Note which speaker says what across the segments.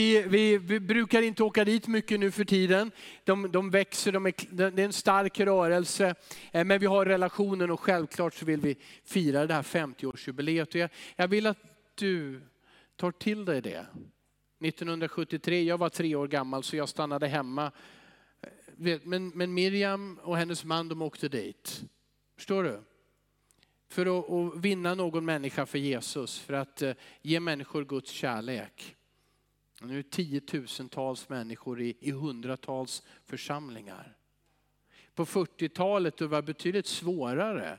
Speaker 1: Vi, vi, vi, brukar inte åka dit mycket nu för tiden. De, de växer, de är, det är en stark rörelse. Eh, men vi har relationen och självklart så vill vi fira det här 50-årsjubileet. Jag, jag vill att du tar till dig det. 1973, jag var tre år gammal så jag stannade hemma. Eh, men, men Miriam och hennes man de åkte dit. Förstår du? För att, att vinna någon människa för Jesus, för att eh, ge människor Guds kärlek. Nu är det tiotusentals människor i, i hundratals församlingar. På 40-talet det var betydligt svårare,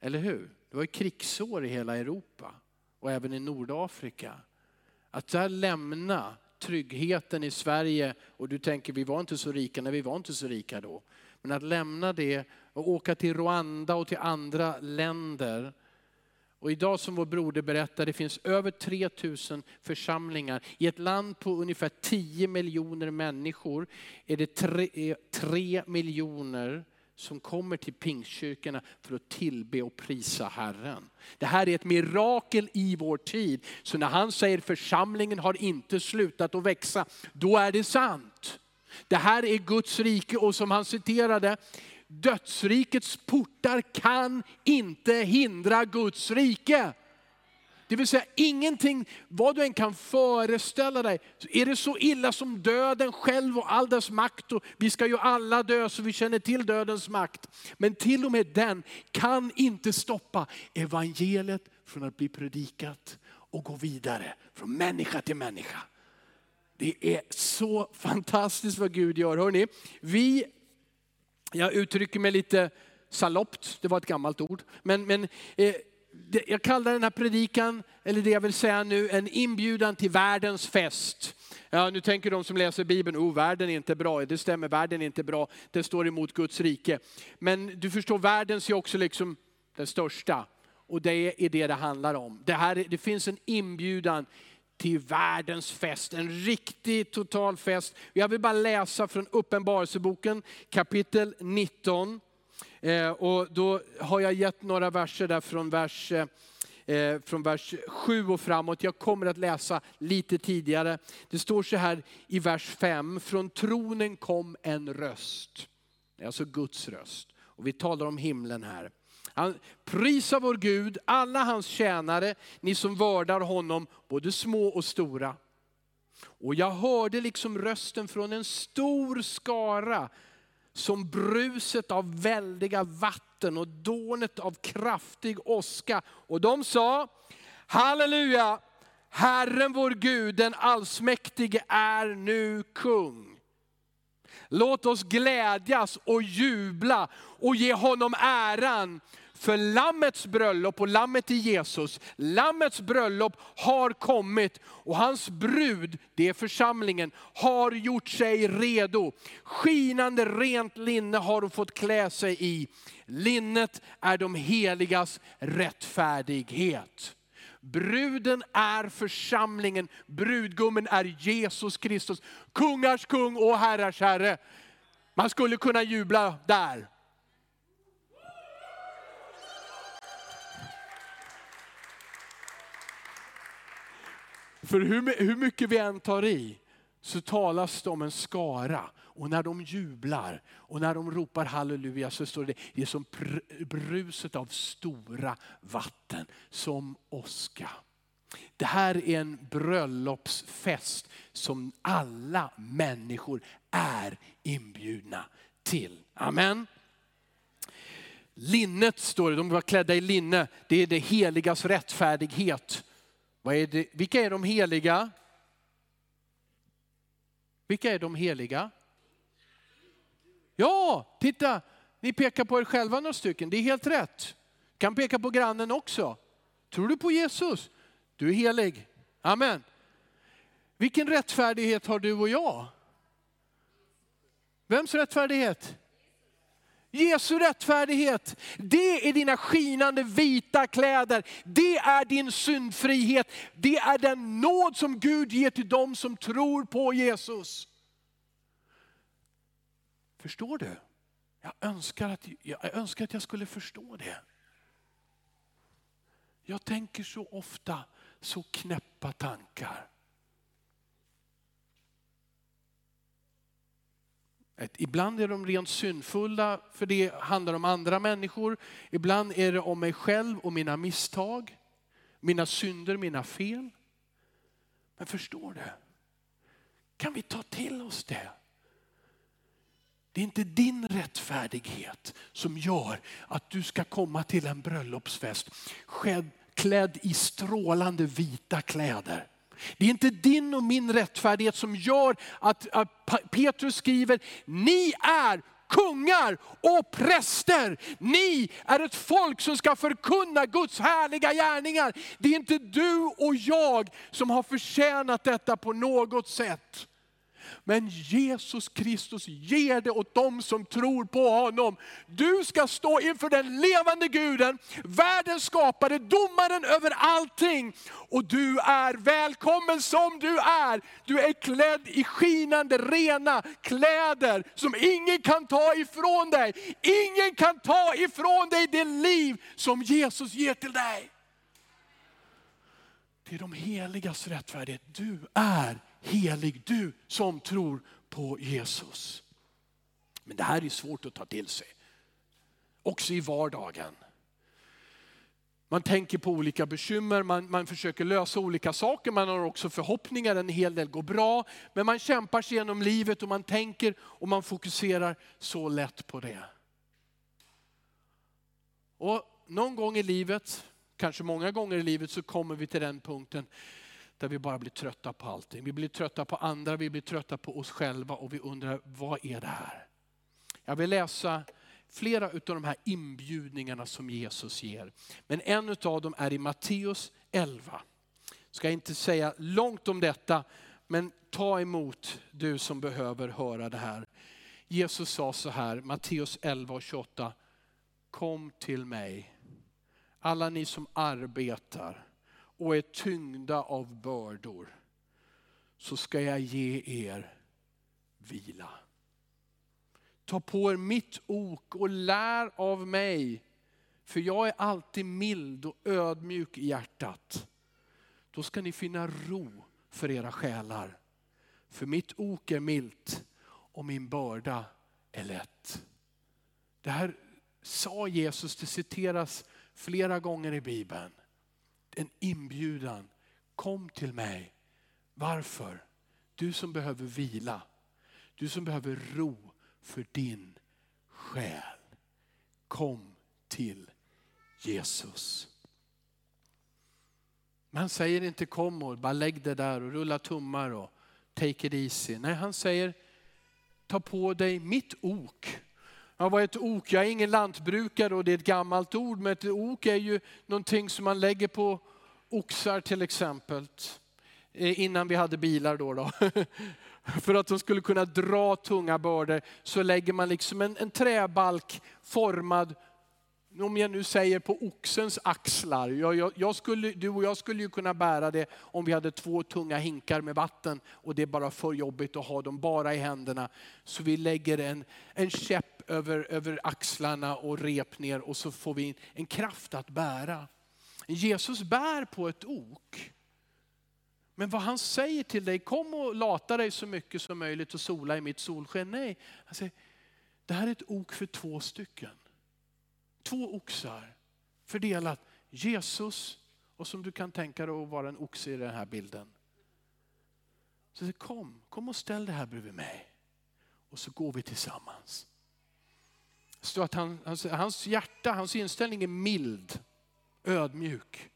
Speaker 1: eller hur? Det var krigsår i hela Europa och även i Nordafrika. Att där lämna tryggheten i Sverige och du tänker vi var inte så rika, när vi var inte så rika då. Men att lämna det och åka till Rwanda och till andra länder och idag som vår broder berättade, det finns över 3000 församlingar. I ett land på ungefär 10 miljoner människor är det 3, 3 miljoner som kommer till pingstkyrkorna för att tillbe och prisa Herren. Det här är ett mirakel i vår tid. Så när han säger församlingen har inte slutat att växa, då är det sant. Det här är Guds rike och som han citerade, dödsrikets portar kan inte hindra Guds rike. Det vill säga ingenting, vad du än kan föreställa dig, är det så illa som döden själv och all dess makt, och vi ska ju alla dö så vi känner till dödens makt. Men till och med den kan inte stoppa evangeliet från att bli predikat och gå vidare från människa till människa. Det är så fantastiskt vad Gud gör. Hörrni, vi jag uttrycker mig lite saloppt, det var ett gammalt ord. Men, men eh, det, jag kallar den här predikan, eller det jag vill säga nu, en inbjudan till världens fest. Ja, nu tänker de som läser Bibeln, oh världen är inte bra. Det stämmer, världen är inte bra. Det står emot Guds rike. Men du förstår, världen ser också liksom den största. Och det är det det handlar om. Det, här, det finns en inbjudan till världens fest. En riktig total fest. Jag vill bara läsa från Uppenbarelseboken kapitel 19. Eh, och då har jag gett några verser där från vers, eh, eh från vers 7 och framåt. Jag kommer att läsa lite tidigare. Det står så här i vers 5. Från tronen kom en röst. Det är alltså Guds röst. Och vi talar om himlen här. Han prisar vår Gud, alla hans tjänare, ni som vördar honom, både små och stora. Och jag hörde liksom rösten från en stor skara, som bruset av väldiga vatten och dånet av kraftig åska. Och de sa, halleluja, Herren vår Gud, den allsmäktige är nu kung. Låt oss glädjas och jubla och ge honom äran. För lammets bröllop och lammet i Jesus, lammets bröllop har kommit och hans brud, det är församlingen, har gjort sig redo. Skinande rent linne har hon fått klä sig i. Linnet är de heligas rättfärdighet. Bruden är församlingen, brudgummen är Jesus Kristus, kungars kung och herrars herre. Man skulle kunna jubla där. För hur, hur mycket vi än tar i så talas det om en skara. Och när de jublar och när de ropar halleluja så står det, det är som bruset av stora vatten, som åska. Det här är en bröllopsfest som alla människor är inbjudna till. Amen. Linnet står det, de var klädda i linne, det är det heligas rättfärdighet. Vad är det? Vilka är de heliga? Vilka är de heliga? Ja, titta, ni pekar på er själva några stycken. Det är helt rätt. Kan peka på grannen också. Tror du på Jesus? Du är helig. Amen. Vilken rättfärdighet har du och jag? Vems rättfärdighet? Jesu rättfärdighet, det är dina skinande vita kläder. Det är din syndfrihet. Det är den nåd som Gud ger till dem som tror på Jesus. Förstår du? Jag önskar att jag, önskar att jag skulle förstå det. Jag tänker så ofta så knäppa tankar. Ibland är de rent syndfulla för det handlar om andra människor. Ibland är det om mig själv och mina misstag, mina synder, mina fel. Men förstår du? Kan vi ta till oss det? Det är inte din rättfärdighet som gör att du ska komma till en bröllopsfest klädd i strålande vita kläder. Det är inte din och min rättfärdighet som gör att, Petrus skriver, ni är kungar och präster. Ni är ett folk som ska förkunna Guds härliga gärningar. Det är inte du och jag som har förtjänat detta på något sätt. Men Jesus Kristus ger det åt dem som tror på honom. Du ska stå inför den levande guden, världens skapare, domaren över allting. Och du är välkommen som du är. Du är klädd i skinande, rena kläder som ingen kan ta ifrån dig. Ingen kan ta ifrån dig det liv som Jesus ger till dig. Det är de heligas rättfärdighet. Du är helig du som tror på Jesus. Men det här är svårt att ta till sig. Också i vardagen. Man tänker på olika bekymmer, man, man försöker lösa olika saker, man har också förhoppningar, en hel del går bra. Men man kämpar sig genom livet och man tänker och man fokuserar så lätt på det. Och någon gång i livet, kanske många gånger i livet, så kommer vi till den punkten där vi bara blir trötta på allting. Vi blir trötta på andra, vi blir trötta på oss själva och vi undrar, vad är det här? Jag vill läsa flera av de här inbjudningarna som Jesus ger. Men en av dem är i Matteus 11. Ska inte säga långt om detta, men ta emot du som behöver höra det här. Jesus sa så här, Matteus 11 och 28. Kom till mig, alla ni som arbetar och är tyngda av bördor så ska jag ge er vila. Ta på er mitt ok och lär av mig, för jag är alltid mild och ödmjuk i hjärtat. Då ska ni finna ro för era själar. För mitt ok är milt och min börda är lätt. Det här sa Jesus, det citeras flera gånger i Bibeln en inbjudan. Kom till mig. Varför? Du som behöver vila. Du som behöver ro för din själ. Kom till Jesus. Men han säger inte kom och bara lägg det där och rulla tummar och take it easy. Nej, han säger ta på dig mitt ok. Ja, vad är ett ok? Jag är ingen lantbrukare och det är ett gammalt ord, men ett ok är ju någonting som man lägger på oxar till exempel. Eh, innan vi hade bilar då. då. För att de skulle kunna dra tunga bördor så lägger man liksom en, en träbalk formad, om jag nu säger på oxens axlar. Jag, jag, jag, skulle, du och jag skulle ju kunna bära det om vi hade två tunga hinkar med vatten och det är bara för jobbigt att ha dem bara i händerna. Så vi lägger en, en käpp över, över axlarna och rep ner och så får vi en kraft att bära. Jesus bär på ett ok. Men vad han säger till dig, kom och lata dig så mycket som möjligt och sola i mitt solsken. Nej, han säger, det här är ett ok för två stycken. Två oxar fördelat. Jesus och som du kan tänka dig att vara en oxe i den här bilden. Så kom, kom och ställ det här bredvid mig. Och så går vi tillsammans. Står att han, hans, hans hjärta, hans inställning är mild ödmjuk.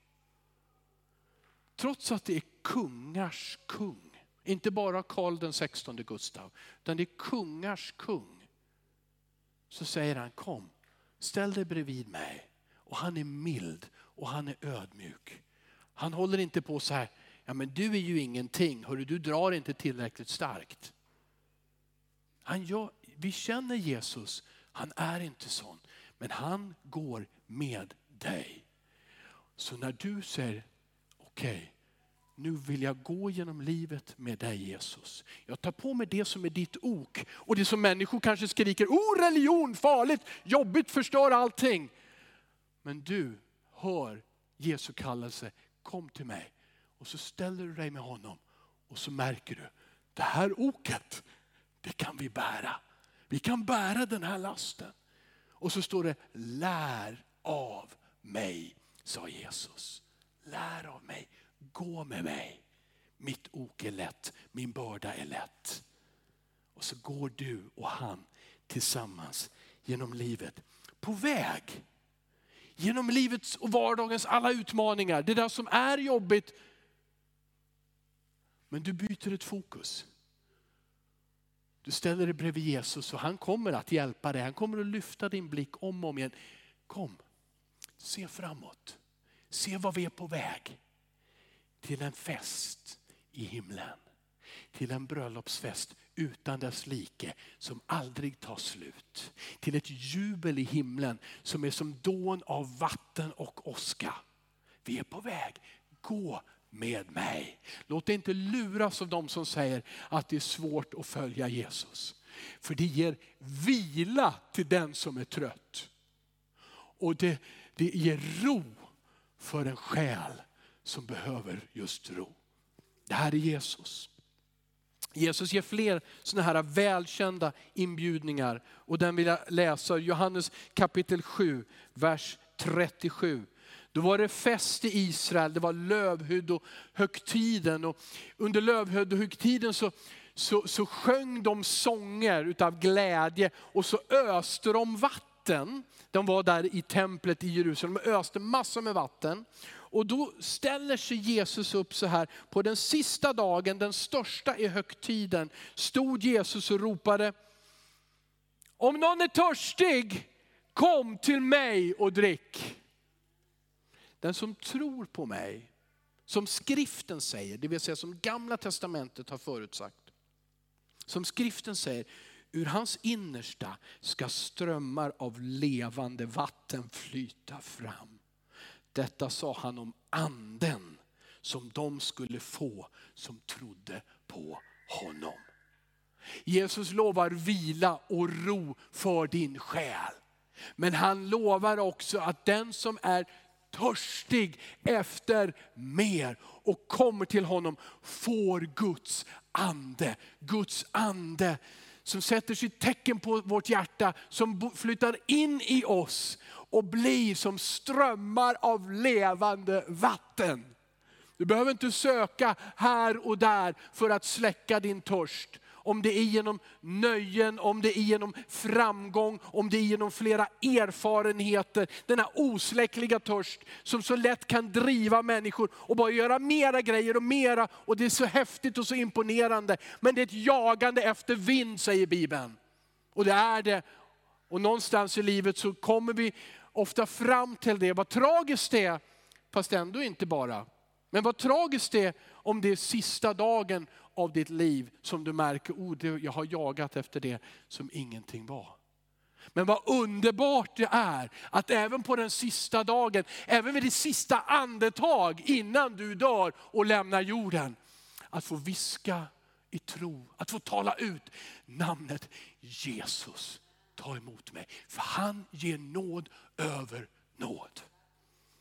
Speaker 1: Trots att det är kungars kung, inte bara Karl den 16 Gustav, utan det är kungars kung. Så säger han kom, ställ dig bredvid mig. Och han är mild och han är ödmjuk. Han håller inte på så här, ja men du är ju ingenting, hörru, du drar inte tillräckligt starkt. Han gör, vi känner Jesus, han är inte sån, men han går med dig. Så när du säger, okej, okay, nu vill jag gå genom livet med dig Jesus. Jag tar på mig det som är ditt ok. Och det som människor kanske skriker, oh religion, farligt, jobbigt, förstör allting. Men du hör Jesu kallelse, kom till mig. Och så ställer du dig med honom och så märker du, det här oket, det kan vi bära. Vi kan bära den här lasten. Och så står det, lär av mig, sa Jesus. Lär av mig, gå med mig. Mitt ok är lätt, min börda är lätt. Och så går du och han tillsammans genom livet. På väg genom livets och vardagens alla utmaningar. Det där som är jobbigt. Men du byter ett fokus. Du ställer dig bredvid Jesus och han kommer att hjälpa dig. Han kommer att lyfta din blick om och om igen. Kom, se framåt. Se vad vi är på väg. Till en fest i himlen. Till en bröllopsfest utan dess like som aldrig tar slut. Till ett jubel i himlen som är som dån av vatten och åska. Vi är på väg. Gå med mig. Låt dig inte luras av de som säger att det är svårt att följa Jesus. För det ger vila till den som är trött. Och det, det ger ro för en själ som behöver just ro. Det här är Jesus. Jesus ger fler sådana här välkända inbjudningar och den vill jag läsa, Johannes kapitel 7, vers 37. Då var det fest i Israel, det var lövhyddohögtiden. Och under lövhyddohögtiden så, så, så sjöng de sånger utav glädje och så öste de vatten. De var där i templet i Jerusalem och öste massor med vatten. Och då ställer sig Jesus upp så här, på den sista dagen, den största i högtiden, stod Jesus och ropade, om någon är törstig, kom till mig och drick. Den som tror på mig, som skriften säger, det vill säga som gamla testamentet har förutsagt. Som skriften säger, ur hans innersta ska strömmar av levande vatten flyta fram. Detta sa han om anden som de skulle få som trodde på honom. Jesus lovar vila och ro för din själ. Men han lovar också att den som är törstig efter mer och kommer till honom får Guds ande. Guds ande som sätter sitt tecken på vårt hjärta, som flyttar in i oss och blir som strömmar av levande vatten. Du behöver inte söka här och där för att släcka din törst. Om det är genom nöjen, om det är genom framgång, om det är genom flera erfarenheter. Denna osläckliga törst som så lätt kan driva människor och bara göra mera grejer och mera. Och det är så häftigt och så imponerande. Men det är ett jagande efter vind säger Bibeln. Och det är det. Och någonstans i livet så kommer vi ofta fram till det. Vad tragiskt det är, fast ändå inte bara. Men vad tragiskt det är om det är sista dagen av ditt liv som du märker, oh, jag har jagat efter det som ingenting var. Men vad underbart det är att även på den sista dagen, även vid det sista andetag innan du dör och lämnar jorden, att få viska i tro, att få tala ut namnet Jesus ta emot mig. För han ger nåd över nåd.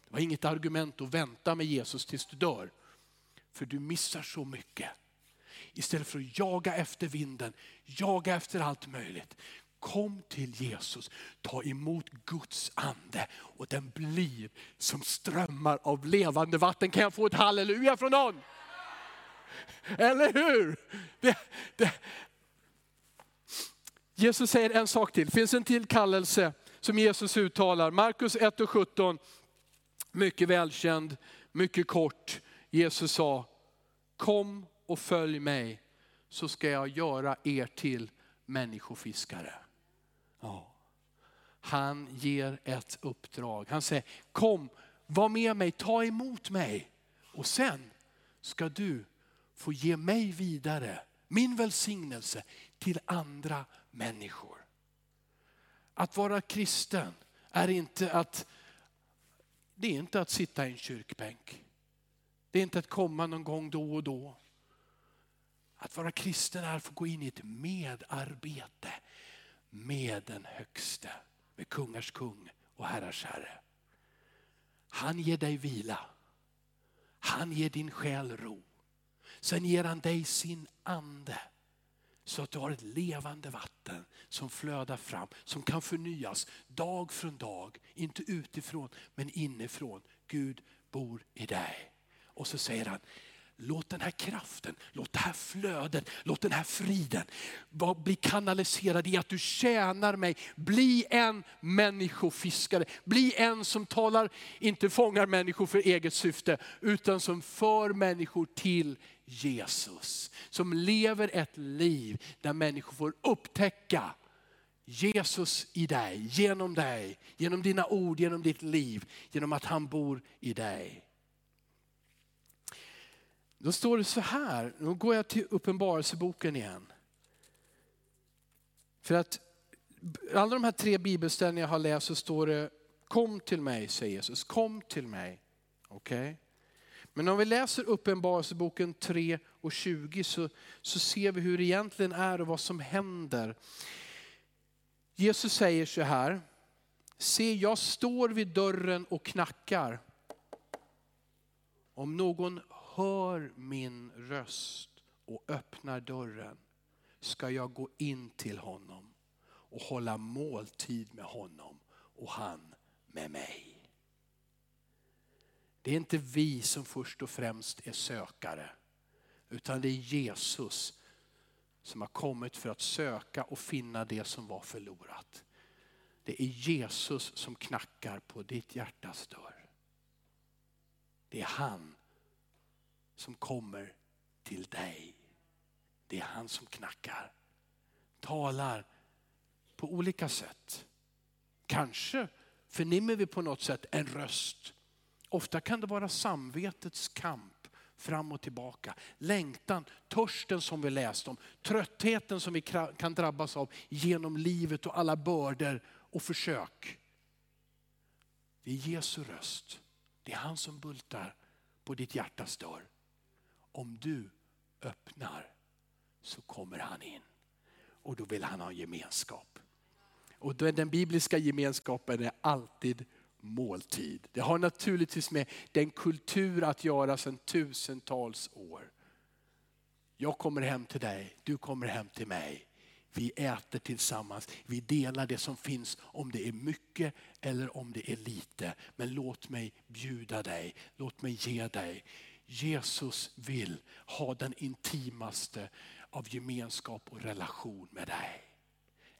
Speaker 1: Det var inget argument att vänta med Jesus tills du dör. För du missar så mycket. Istället för att jaga efter vinden, jaga efter allt möjligt. Kom till Jesus, ta emot Guds ande och den blir som strömmar av levande vatten. Kan jag få ett halleluja från någon? Eller hur? Det, det, Jesus säger en sak till. Det finns en till kallelse som Jesus uttalar. Markus 1 och 17, mycket välkänd, mycket kort. Jesus sa, kom och följ mig så ska jag göra er till människofiskare. Ja. Han ger ett uppdrag. Han säger, kom, var med mig, ta emot mig. Och sen ska du få ge mig vidare, min välsignelse till andra människor. Att vara kristen är inte att, det är inte att sitta i en kyrkbänk. Det är inte att komma någon gång då och då. Att vara kristen är att få gå in i ett medarbete med den högste, med kungars kung och herrars herre. Han ger dig vila. Han ger din själ ro. Sen ger han dig sin ande så att du har ett levande vatten som flödar fram, som kan förnyas dag från dag. Inte utifrån men inifrån. Gud bor i dig. Och så säger han, Låt den här kraften, låt det här flödet, låt den här friden bli kanaliserad i att du tjänar mig. Bli en människofiskare. Bli en som talar, inte fångar människor för eget syfte, utan som för människor till Jesus. Som lever ett liv där människor får upptäcka Jesus i dig, genom dig, genom dina ord, genom ditt liv, genom att han bor i dig. Då står det så här, nu går jag till Uppenbarelseboken igen. För att alla de här tre bibelställningarna jag har läst så står det kom till mig, säger Jesus. Kom till mig. Okay? Men om vi läser Uppenbarelseboken 3 och 20 så, så ser vi hur det egentligen är och vad som händer. Jesus säger så här, se jag står vid dörren och knackar. Om någon hör min röst och öppnar dörren ska jag gå in till honom och hålla måltid med honom och han med mig. Det är inte vi som först och främst är sökare, utan det är Jesus som har kommit för att söka och finna det som var förlorat. Det är Jesus som knackar på ditt hjärtas dörr. Det är han som kommer till dig. Det är han som knackar. Talar på olika sätt. Kanske förnimmer vi på något sätt en röst. Ofta kan det vara samvetets kamp fram och tillbaka. Längtan, törsten som vi läst om, tröttheten som vi kan drabbas av genom livet och alla bördor och försök. Det är Jesu röst. Det är han som bultar på ditt hjärtas dörr om du öppnar så kommer han in. Och då vill han ha gemenskap. Och den bibliska gemenskapen är alltid måltid. Det har naturligtvis med den kultur att göra sedan tusentals år. Jag kommer hem till dig, du kommer hem till mig. Vi äter tillsammans, vi delar det som finns om det är mycket eller om det är lite. Men låt mig bjuda dig, låt mig ge dig. Jesus vill ha den intimaste av gemenskap och relation med dig.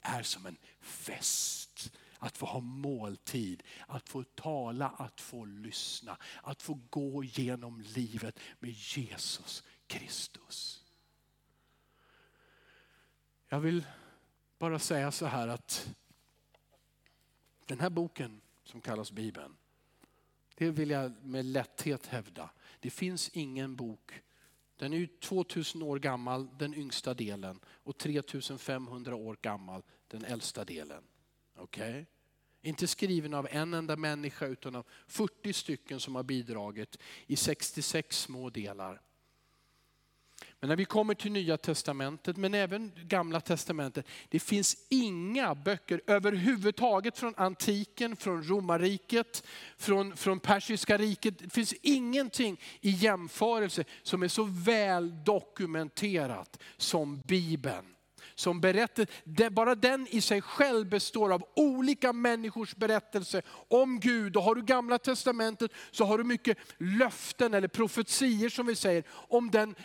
Speaker 1: Är som en fest. Att få ha måltid, att få tala, att få lyssna, att få gå genom livet med Jesus Kristus. Jag vill bara säga så här att den här boken som kallas Bibeln, det vill jag med lätthet hävda, det finns ingen bok, den är ju 2000 år gammal, den yngsta delen, och 3500 år gammal, den äldsta delen. Okej? Okay? Inte skriven av en enda människa utan av 40 stycken som har bidragit i 66 små delar. Men när vi kommer till nya testamentet, men även gamla testamentet, det finns inga böcker överhuvudtaget från antiken, från romarriket, från, från persiska riket. Det finns ingenting i jämförelse som är så väl dokumenterat som Bibeln. Som berättar, bara den i sig själv består av olika människors berättelse om Gud. Och har du gamla testamentet så har du mycket löften eller profetier som vi säger om den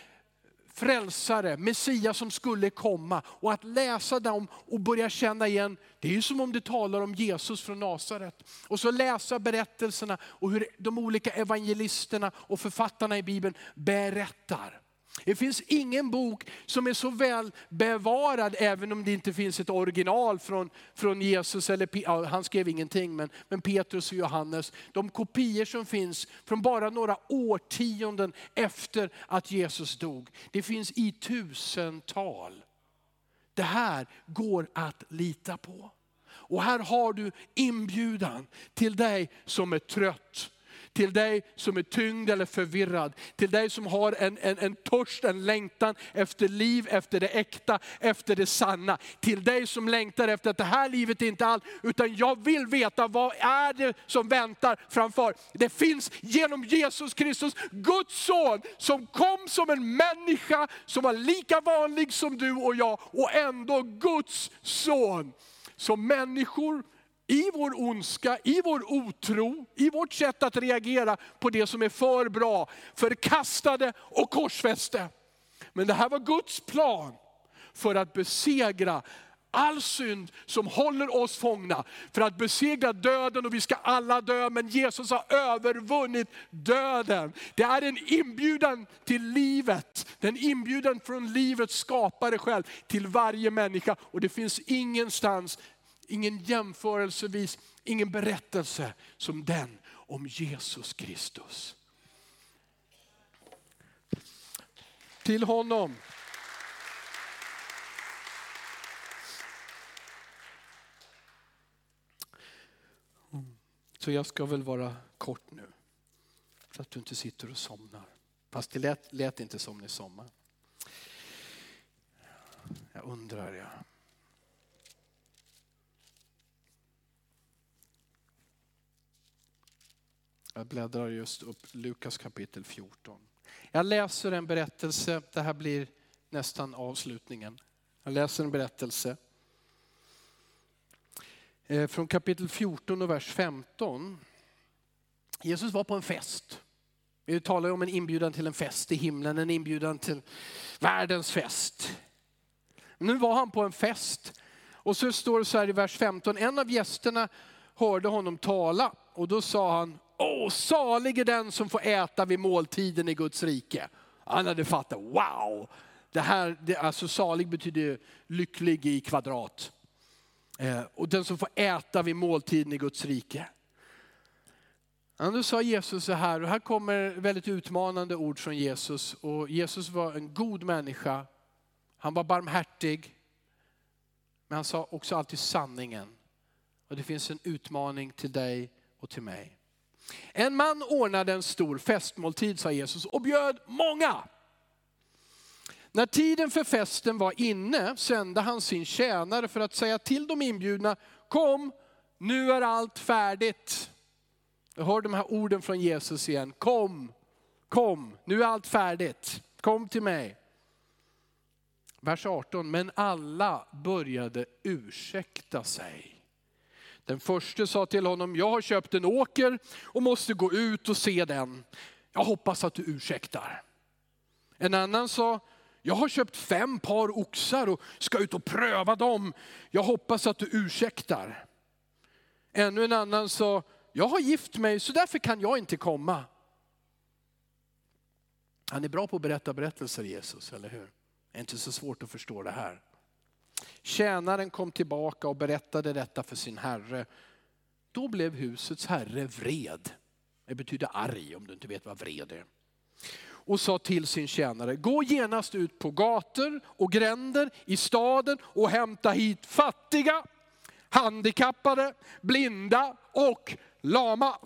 Speaker 1: frälsare, Messias som skulle komma. Och att läsa dem och börja känna igen, det är ju som om det talar om Jesus från Nasaret. Och så läsa berättelserna och hur de olika evangelisterna och författarna i Bibeln berättar. Det finns ingen bok som är så väl bevarad, även om det inte finns ett original från, från Jesus, eller ja, han skrev ingenting, men, men Petrus och Johannes. De kopior som finns från bara några årtionden efter att Jesus dog. Det finns i tusental. Det här går att lita på. Och här har du inbjudan till dig som är trött till dig som är tyngd eller förvirrad. Till dig som har en, en, en törst, en längtan efter liv, efter det äkta, efter det sanna. Till dig som längtar efter att det här livet är inte allt, utan jag vill veta vad är det som väntar framför. Det finns genom Jesus Kristus, Guds son, som kom som en människa som var lika vanlig som du och jag och ändå Guds son. Som människor i vår ondska, i vår otro, i vårt sätt att reagera på det som är för bra, förkastade och korsfäste. Men det här var Guds plan för att besegra all synd som håller oss fångna. För att besegra döden och vi ska alla dö, men Jesus har övervunnit döden. Det är en inbjudan till livet. Den inbjudan från livets skapare själv till varje människa. Och det finns ingenstans, ingen jämförelsevis, ingen berättelse som den om Jesus Kristus. Till honom Så jag ska väl vara kort nu. Så att du inte sitter och somnar. Fast det lät, lät inte som ni somnar. Jag undrar ja. Jag bläddrar just upp Lukas kapitel 14. Jag läser en berättelse, det här blir nästan avslutningen. Jag läser en berättelse eh, från kapitel 14 och vers 15. Jesus var på en fest. Vi talar om en inbjudan till en fest i himlen, en inbjudan till världens fest. Nu var han på en fest och så står det så här i vers 15, en av gästerna hörde honom tala och då sa han, åh salig är den som får äta vid måltiden i Guds rike. Han hade fattat, wow, det här, det, alltså salig betyder lycklig i kvadrat. Eh, och den som får äta vid måltiden i Guds rike. Ja, då sa Jesus så här, och här kommer väldigt utmanande ord från Jesus. Och Jesus var en god människa, han var barmhärtig, men han sa också alltid sanningen. Och det finns en utmaning till dig och till mig. En man ordnade en stor festmåltid, sa Jesus, och bjöd många. När tiden för festen var inne sände han sin tjänare för att säga till de inbjudna, kom, nu är allt färdigt. Jag hör de här orden från Jesus igen, kom, kom, nu är allt färdigt, kom till mig. Vers 18, men alla började ursäkta sig. Den första sa till honom, jag har köpt en åker och måste gå ut och se den. Jag hoppas att du ursäktar. En annan sa, jag har köpt fem par oxar och ska ut och pröva dem. Jag hoppas att du ursäktar. Ännu en annan sa, jag har gift mig så därför kan jag inte komma. Han är bra på att berätta berättelser Jesus, eller hur? Det är inte så svårt att förstå det här. Tjänaren kom tillbaka och berättade detta för sin herre. Då blev husets herre vred. Det betyder arg om du inte vet vad vred är och sa till sin tjänare, gå genast ut på gator och gränder i staden och hämta hit fattiga, handikappade, blinda och lama.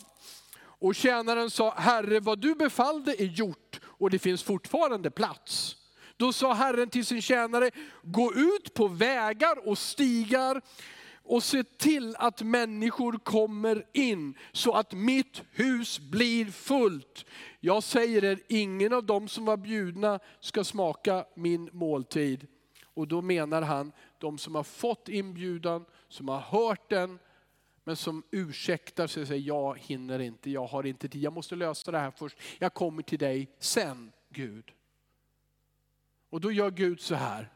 Speaker 1: Och tjänaren sa, Herre vad du befallde är gjort och det finns fortfarande plats. Då sa Herren till sin tjänare, gå ut på vägar och stigar och se till att människor kommer in så att mitt hus blir fullt. Jag säger er, ingen av dem som var bjudna ska smaka min måltid. Och då menar han de som har fått inbjudan, som har hört den, men som ursäktar sig och säger, jag hinner inte, jag har inte tid, jag måste lösa det här först. Jag kommer till dig sen, Gud. Och då gör Gud så här.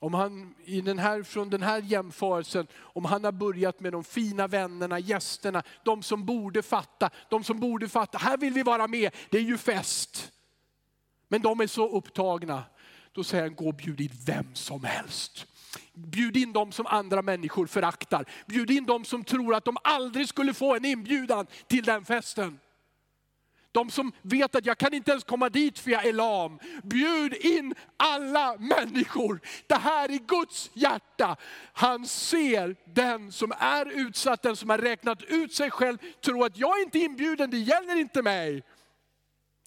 Speaker 1: Om han i den här, från den här jämförelsen, om han har börjat med de fina vännerna, gästerna, de som borde fatta, de som borde fatta, här vill vi vara med, det är ju fest. Men de är så upptagna. Då säger han, gå och bjud in vem som helst. Bjud in dem som andra människor föraktar. Bjud in dem som tror att de aldrig skulle få en inbjudan till den festen. De som vet att jag kan inte ens komma dit för jag är lam. Bjud in alla människor. Det här är Guds hjärta. Han ser den som är utsatt, den som har räknat ut sig själv, tror att jag är inte inbjuden, det gäller inte mig.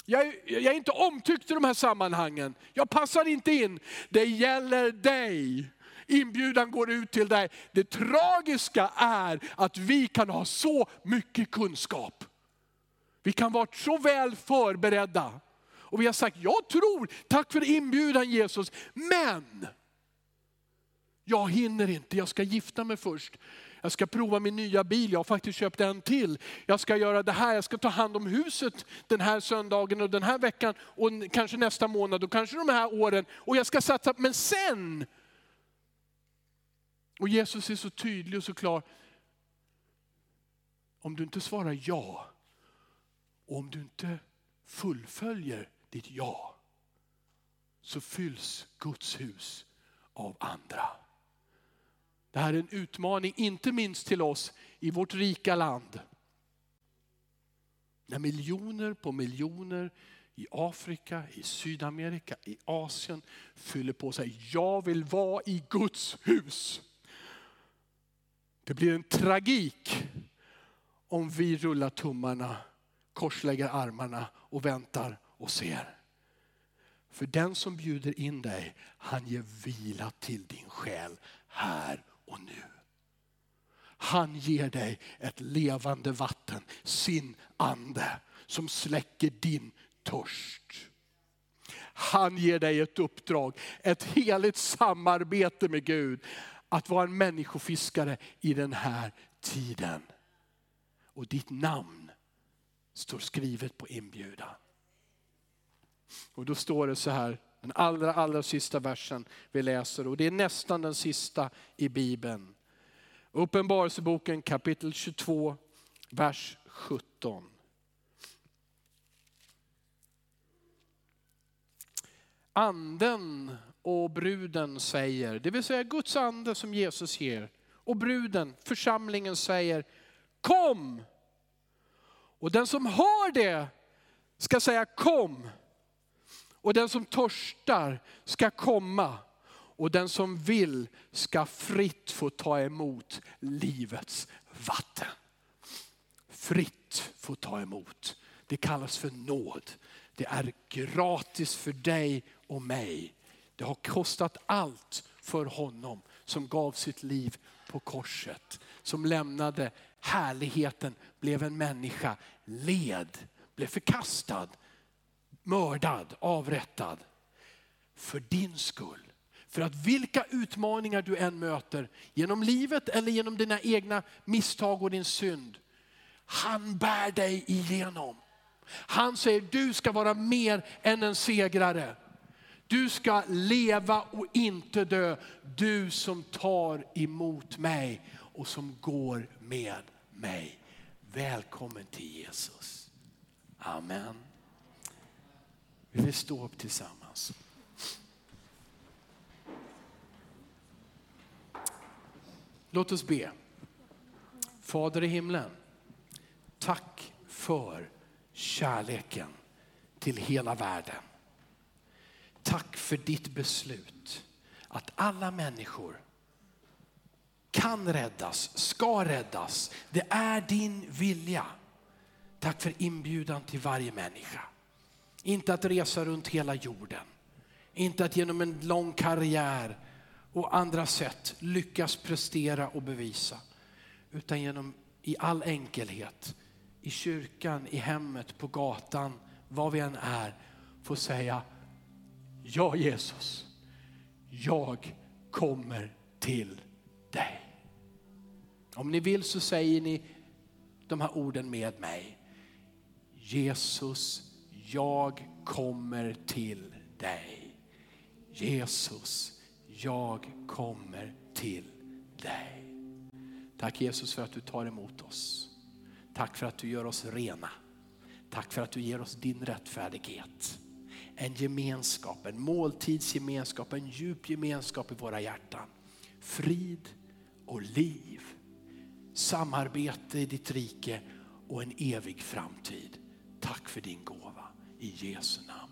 Speaker 1: Jag är, jag är inte omtyckt i de här sammanhangen. Jag passar inte in. Det gäller dig. Inbjudan går ut till dig. Det tragiska är att vi kan ha så mycket kunskap. Vi kan vara så väl förberedda. Och vi har sagt, jag tror, tack för inbjudan Jesus, men jag hinner inte, jag ska gifta mig först. Jag ska prova min nya bil, jag har faktiskt köpt en till. Jag ska göra det här, jag ska ta hand om huset den här söndagen och den här veckan och kanske nästa månad och kanske de här åren. Och jag ska satsa, men sen. Och Jesus är så tydlig och så klar. Om du inte svarar ja, om du inte fullföljer ditt ja, så fylls Guds hus av andra. Det här är en utmaning, inte minst till oss i vårt rika land. När miljoner på miljoner i Afrika, i Sydamerika, i Asien fyller på sig. Jag vill vara i Guds hus. Det blir en tragik om vi rullar tummarna, korslägger armarna och väntar och ser. För den som bjuder in dig, han ger vila till din själ här och nu. Han ger dig ett levande vatten, sin ande som släcker din törst. Han ger dig ett uppdrag, ett heligt samarbete med Gud. Att vara en människofiskare i den här tiden. Och ditt namn står skrivet på inbjudan. Och då står det så här, den allra, allra sista versen vi läser och det är nästan den sista i Bibeln. Uppenbarelseboken kapitel 22, vers 17. Anden och bruden säger, det vill säga Guds ande som Jesus ger. Och bruden, församlingen säger, kom! Och den som har det ska säga kom. Och den som törstar ska komma. Och den som vill ska fritt få ta emot livets vatten. Fritt få ta emot. Det kallas för nåd. Det är gratis för dig och mig. Det har kostat allt för honom som gav sitt liv på korset. Som lämnade härligheten, blev en människa, led, blev förkastad, mördad, avrättad. För din skull. För att vilka utmaningar du än möter, genom livet eller genom dina egna misstag och din synd. Han bär dig igenom. Han säger du ska vara mer än en segrare. Du ska leva och inte dö. Du som tar emot mig och som går med mig. Välkommen till Jesus. Amen. Vi vill stå upp tillsammans. Låt oss be. Fader i himlen, tack för kärleken till hela världen. Tack för ditt beslut att alla människor kan räddas, ska räddas. Det är din vilja. Tack för inbjudan till varje människa. Inte att resa runt hela jorden. Inte att genom en lång karriär och andra sätt lyckas prestera och bevisa. Utan genom i all enkelhet, i kyrkan, i hemmet, på gatan, var vi än är, få säga Ja Jesus, jag kommer till dig. Om ni vill så säger ni de här orden med mig. Jesus, jag kommer till dig. Jesus, jag kommer till dig. Tack Jesus för att du tar emot oss. Tack för att du gör oss rena. Tack för att du ger oss din rättfärdighet en gemenskap, en måltidsgemenskap, en djup gemenskap i våra hjärtan. Frid och liv, samarbete i ditt rike och en evig framtid. tack för din gåva. I Jesu namn.